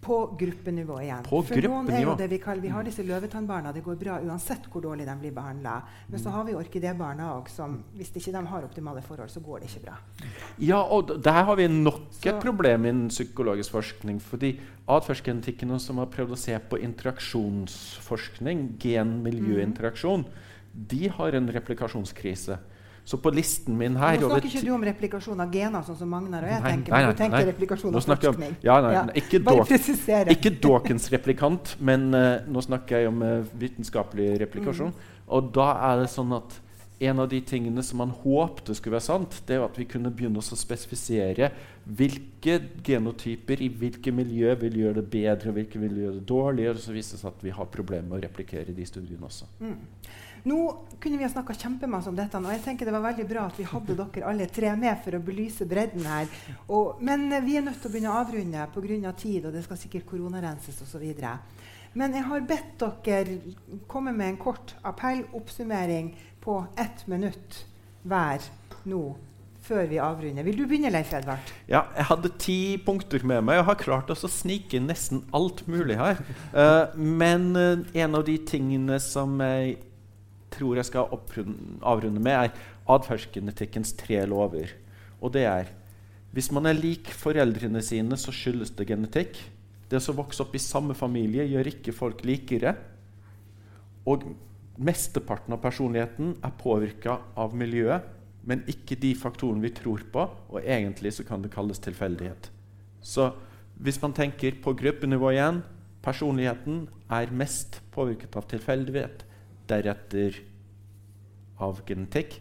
På gruppenivå igjen. På For noen er jo gruppenivå. det vi kaller, vi har disse løvetannbarna. Det går bra uansett hvor dårlig de blir behandla. Men så har vi orkidébarna òg, som hvis ikke de har optimale forhold, så går det ikke bra. Ja, og der har vi nok Så- et problem innen psykologisk forskning. Fordi atferdsgenetikken som har prøvd å se på interaksjonsforskning, gen-miljø-interaksjon, de har en replikasjonskrise. Så på listen min her Nå snakker ikke du om replikasjon av gener, sånn som Magnar og jeg Nei, tenker. nei, nei, du tenker replikasjon av forskning. om- ja, nei, ikke Dawk- Ikke Dawkins replikant, men uh, nå snakker jeg om uh, vitenskapelig replikasjon. Og da er det sånn at en av de tingene som man håpte skulle være sant, det er at vi kunne begynne å spesifisere hvilke genotyper i hvilke miljø vil gjøre det bedre, og hvilke vil gjøre det dårligere. Så viser det seg at vi har problemer med å replikere de studiene også. Mm. Nå kunne vi ha snakka kjempemasse om dette, og jeg tenker det var veldig bra at vi hadde dere alle tre med for å belyse bredden her. Og, men vi er nødt til å begynne å avrunde pga. tid, og det skal sikkert koronarenses osv. Men jeg har bedt dere komme med en kort appell, oppsummering, på ett minutt hver nå før vi avrunder. Vil du begynne, Leif Edvard? Ja, jeg hadde ti punkter med meg og har klart å snike inn nesten alt mulig her. Uh, men uh, en av de tingene som jeg tror jeg skal avrunde med, er atferdsgenetikkens tre lover. Og det er hvis man er lik foreldrene sine, så skyldes det genetikk. Det å vokse opp i samme familie gjør ikke folk likere. Og mesteparten av personligheten er påvirka av miljøet, men ikke de faktorene vi tror på, og egentlig så kan det kalles tilfeldighet. Så hvis man tenker på gruppenivå igjen personligheten er mest påvirket av tilfeldighet, deretter av genetikk,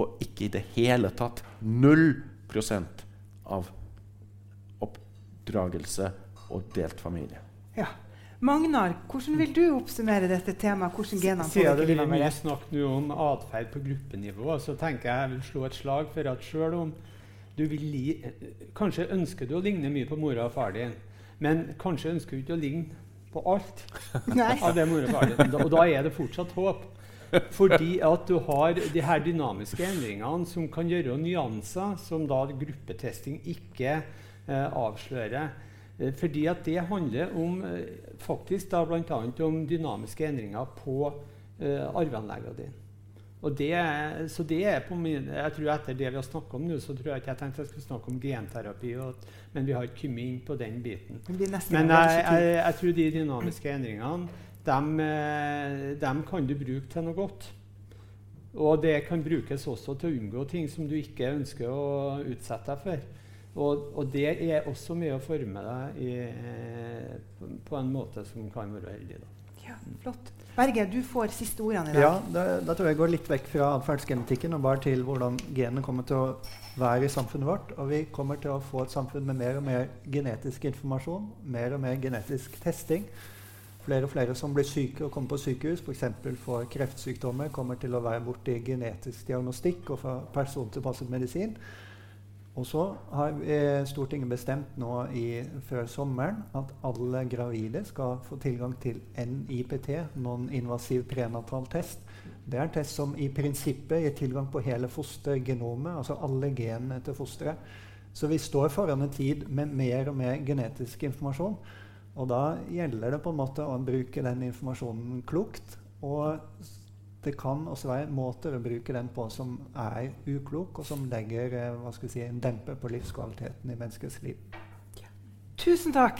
og ikke i det hele tatt 0 prosent av oppdragelse og delt familie. Ja. Magnar, hvordan vil du oppsummere dette temaet? Hvordan genene Siden det blir mye snakk nå om atferd på gruppenivå, så tenker jeg jeg vil slå et slag for at selv om du vil li, Kanskje ønsker du å ligne mye på mora og far din, men kanskje ønsker du ikke å ligne på alt av det mora og. Da- Og da er det fortsatt håp. Fordi at du har de her dynamiske endringene som kan gjøre nyanser, som da gruppetesting ikke eh, avslører. Eh, fordi at det handler om eh, faktisk da bl.a. om dynamiske endringer på eh, arveanleggene dine. Og det, så det er på min, jeg tror Etter det vi har snakka om nå, så tror jeg ikke jeg tenkte jeg skulle snakke om genterapi. Og, men vi har ikke kommet inn på den biten. Men jeg, jeg, jeg, tror de dynamiske endringene dem, eh, dem, kan du bruke til noe godt. Og det kan brukes også til å unngå ting som du ikke ønsker å utsette deg for. Og, og det er også med å forme deg i, på en måte som kan være heldig. Da. Ja, flott. Berge, du får siste ordene i dag. Ja, da, da, tror jeg går litt vekk fra atferdsgenetikken og bare til hvordan genene kommer til å være i samfunnet vårt. Og vi kommer til å få et samfunn med mer og mer genetisk informasjon, mer og mer genetisk testing. Flere og flere som blir syke og kommer på sykehus, f.eks. For, kreftsykdommer, kommer til å være borti genetisk diagnostikk og få persontilpasset medisin. Og så har eh, Stortinget bestemt nå i, før sommeren at alle gravide skal få tilgang til NIPT, non-invasiv prenatal test. Det er en test som i prinsippet gir tilgang på hele fostergenomet, altså alle genene til fosteret. Så vi står foran en tid med mer og mer genetisk informasjon. Og da gjelder det på en måte å bruke den informasjonen klokt. Og det kan også være måter å bruke den på som er uklok, og som legger eh, hva skal vi si, en demper på livskvaliteten i menneskets liv. Tusen takk.